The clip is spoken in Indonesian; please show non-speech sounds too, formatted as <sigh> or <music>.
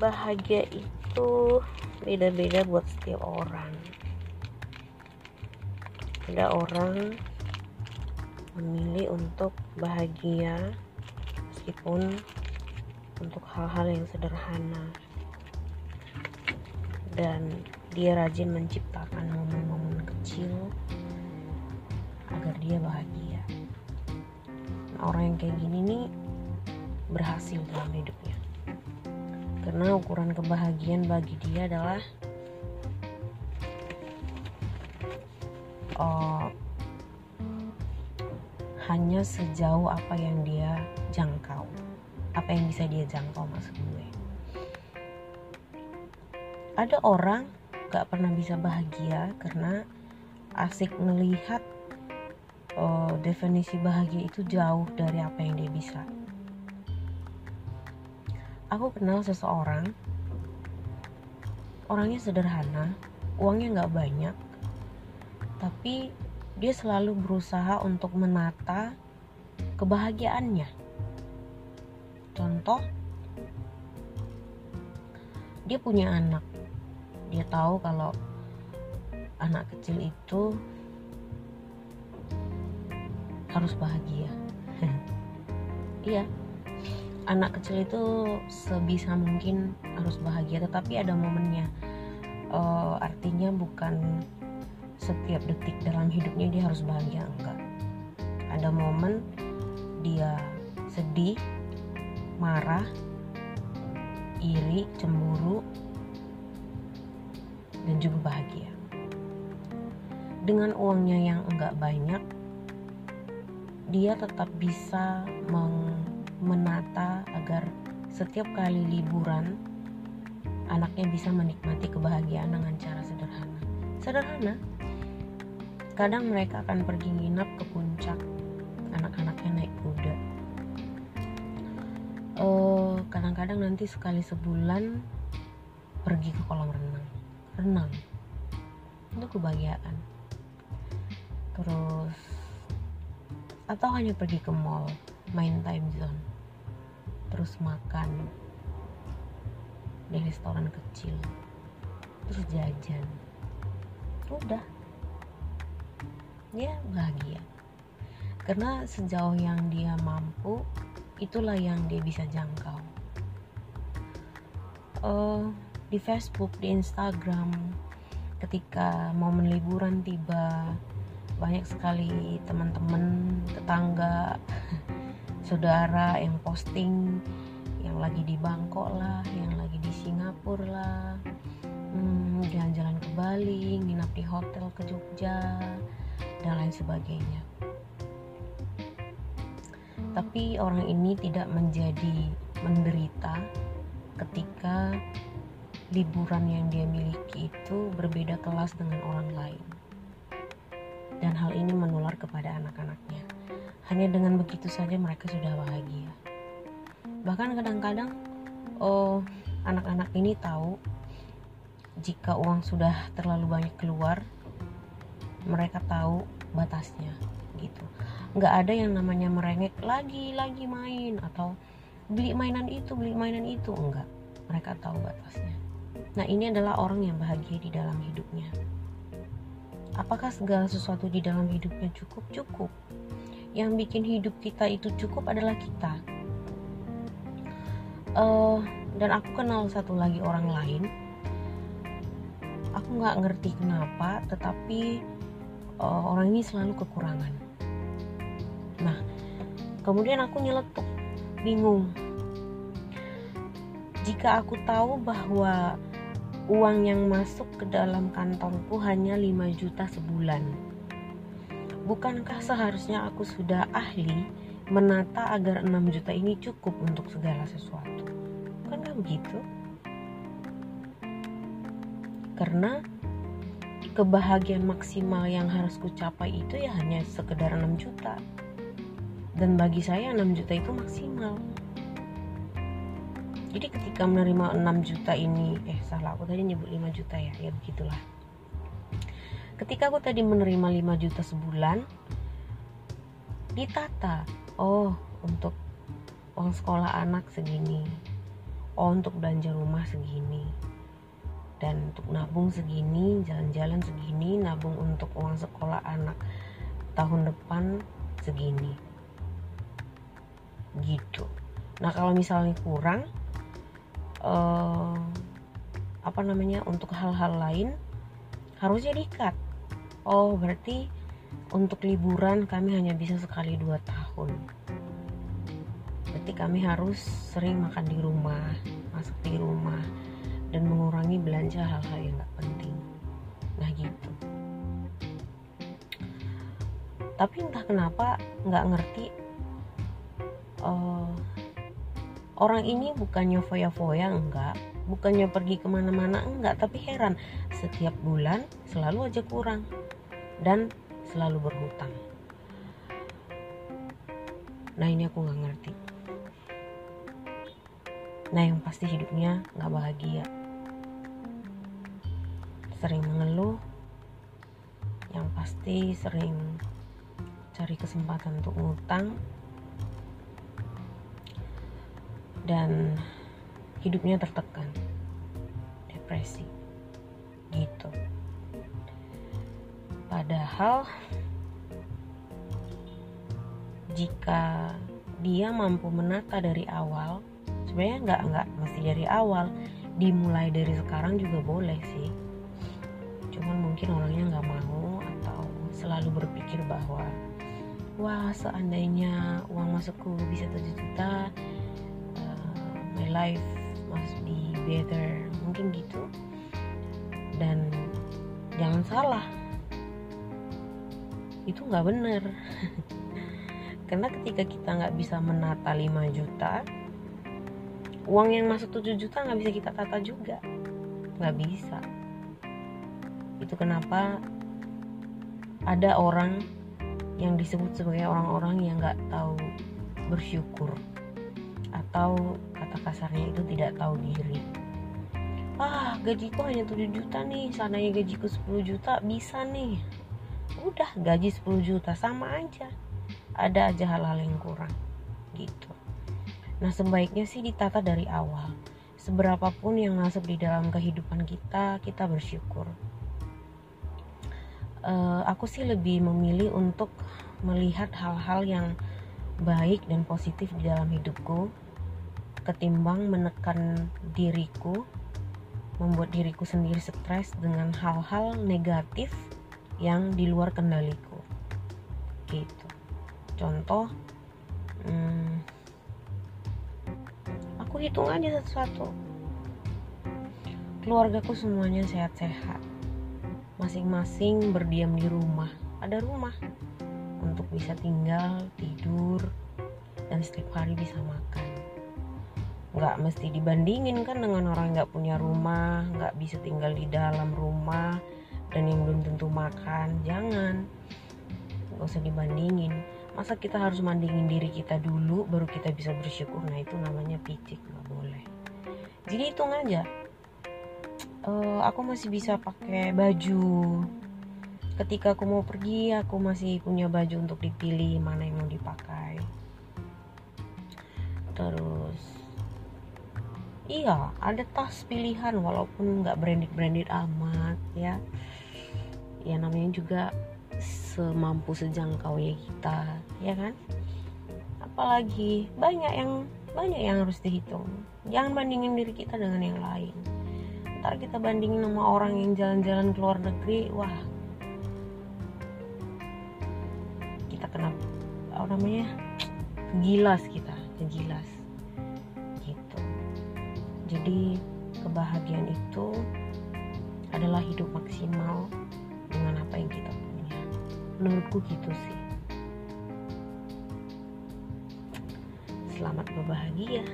bahagia itu beda-beda buat setiap orang. Ada orang memilih untuk bahagia meskipun untuk hal-hal yang sederhana. Dan dia rajin menciptakan momen-momen kecil agar dia bahagia. Nah, orang yang kayak gini nih berhasil dalam hidupnya karena ukuran kebahagiaan bagi dia adalah uh, hanya sejauh apa yang dia jangkau. Apa yang bisa dia jangkau maksud gue. Ada orang gak pernah bisa bahagia karena asik melihat uh, definisi bahagia itu jauh dari apa yang dia bisa aku kenal seseorang. Orangnya sederhana uangnya gak banyak tapi dia selalu berusaha untuk menata kebahagiaannya. Contoh dia punya anak. Dia tahu kalau anak kecil itu harus bahagia. <laughs> Iya anak kecil itu sebisa mungkin harus bahagia tetapi ada momennya. Uh, artinya bukan setiap detik dalam hidupnya dia harus bahagia enggak. Ada momen dia sedih marah iri cemburu dan juga bahagia. Dengan uangnya yang enggak banyak dia tetap bisa menata agar setiap kali liburan anaknya bisa menikmati kebahagiaan dengan cara sederhana. Sederhana kadang mereka akan pergi nginap ke puncak anak-anaknya naik kuda. Uh, kadang-kadang nanti sekali sebulan pergi ke kolam renang. Renang. Itu kebahagiaan. Terus atau hanya pergi ke mall main time zone. Terus makan di restoran kecil. Terus jajan. Udah. Ya bahagia. Karena sejauh yang dia mampu itulah yang dia bisa jangkau. Uh, di Facebook di Instagram ketika momen liburan tiba banyak sekali teman-teman tetangga saudara yang posting yang lagi di Bangkok lah yang lagi di Singapura lah hmm, jalan-jalan ke Bali nginap di hotel ke Jogja dan lain sebagainya. Tapi orang ini tidak menjadi menderita ketika liburan yang dia miliki itu berbeda kelas dengan orang lain. Dan hal ini menular kepada anak-anaknya. Hanya dengan begitu saja mereka sudah bahagia. Bahkan kadang-kadang oh anak-anak ini tahu jika uang sudah terlalu banyak keluar mereka tahu batasnya gitu. Nggak ada yang namanya merengek lagi lagi main atau beli mainan itu beli mainan itu. Enggak mereka tahu batasnya. Nah ini adalah orang yang bahagia di dalam hidupnya. Apakah segala sesuatu di dalam hidupnya cukup? Cukup yang bikin hidup kita itu cukup adalah kita. Uh, dan aku kenal satu lagi orang lain. Aku nggak ngerti kenapa tetapi uh, orang ini selalu kekurangan. Nah kemudian aku nyeletuk bingung. Jika aku tahu bahwa uang yang masuk ke dalam kantongku hanya 5 juta sebulan bukankah seharusnya aku sudah ahli menata agar 6 juta ini cukup untuk segala sesuatu? Kan gak begitu? Karena kebahagiaan maksimal yang harus kucapai itu ya hanya sekedar 6 juta. Dan bagi saya 6 juta itu maksimal. Jadi ketika menerima 6 juta ini eh salah aku tadi nyebut 5 juta ya ya begitulah ketika aku tadi menerima 5 juta sebulan ditata oh untuk uang sekolah anak segini oh untuk belanja rumah segini dan untuk nabung segini jalan-jalan segini nabung untuk uang sekolah anak tahun depan segini. Gitu. Nah kalau misalnya kurang uh, apa namanya untuk hal-hal lain harusnya dikat oh berarti untuk liburan kami hanya bisa sekali dua tahun. Berarti kami harus sering makan di rumah masak di rumah dan mengurangi belanja hal-hal yang gak penting. Nah gitu. Tapi entah kenapa nggak ngerti uh, orang ini bukannya foya-foya enggak. Bukannya pergi ke mana-mana enggak. Tapi heran setiap bulan selalu aja kurang dan selalu berhutang. Nah ini aku nggak ngerti. Nah yang pasti hidupnya nggak bahagia. Sering mengeluh yang pasti sering cari kesempatan untuk ngutang. Dan hidupnya tertekan depresi gitu padahal jika dia mampu menata dari awal sebenarnya nggak nggak mesti dari awal dimulai dari sekarang juga boleh sih. Cuman mungkin orangnya nggak mau atau selalu berpikir bahwa wah seandainya uang masukku bisa 7 juta uh, my life must be better. Mungkin gitu. Dan jangan salah itu nggak bener. <laughs> Karena ketika kita nggak bisa menata 5 juta uang yang masuk 7 juta nggak bisa kita tata juga. Nggak bisa. Itu kenapa ada orang yang disebut sebagai orang-orang yang nggak tahu bersyukur. Atau kata kasarnya itu tidak tahu diri. Ah gajiku hanya 7 juta nih. Seandainya gajiku 10 juta bisa nih udah gaji 10 juta sama aja. Ada aja hal-hal yang kurang gitu. Nah sebaiknya sih ditata dari awal. Seberapapun yang masuk di dalam kehidupan kita kita bersyukur. Uh, aku sih lebih memilih untuk melihat hal-hal yang baik dan positif di dalam hidupku ketimbang menekan diriku membuat diriku sendiri stres dengan hal-hal negatif yang di luar kendaliku. Gitu. Contoh hmm, aku hitung aja satu-satu. Keluargaku semuanya sehat-sehat. Masing-masing berdiam di rumah. Ada rumah untuk bisa tinggal tidur dan setiap hari bisa makan. Nggak mesti dibandingin kan dengan orang nggak punya rumah nggak bisa tinggal di dalam rumah dan yang belum tentu makan jangan. Nggak usah dibandingin. Masa kita harus mandingin diri kita dulu baru kita bisa bersyukur? Nah itu namanya picik nggak boleh. Jadi hitung aja. Uh, aku masih bisa pakai baju. Ketika aku mau pergi aku masih punya baju untuk dipilih mana yang mau dipakai. Terus iya ada tas pilihan walaupun nggak branded branded amat ya ya namanya juga semampu sejangkau ya kita ya kan? Apalagi banyak yang banyak yang harus dihitung. Jangan bandingin diri kita dengan yang lain. Ntar kita bandingin sama orang yang jalan-jalan ke luar negeri wah. Kita kena apa namanya kegilas kita kegilas gitu. Jadi kebahagiaan itu adalah hidup maksimal dengan apa yang kita punya. Menurutku gitu sih. Selamat berbahagia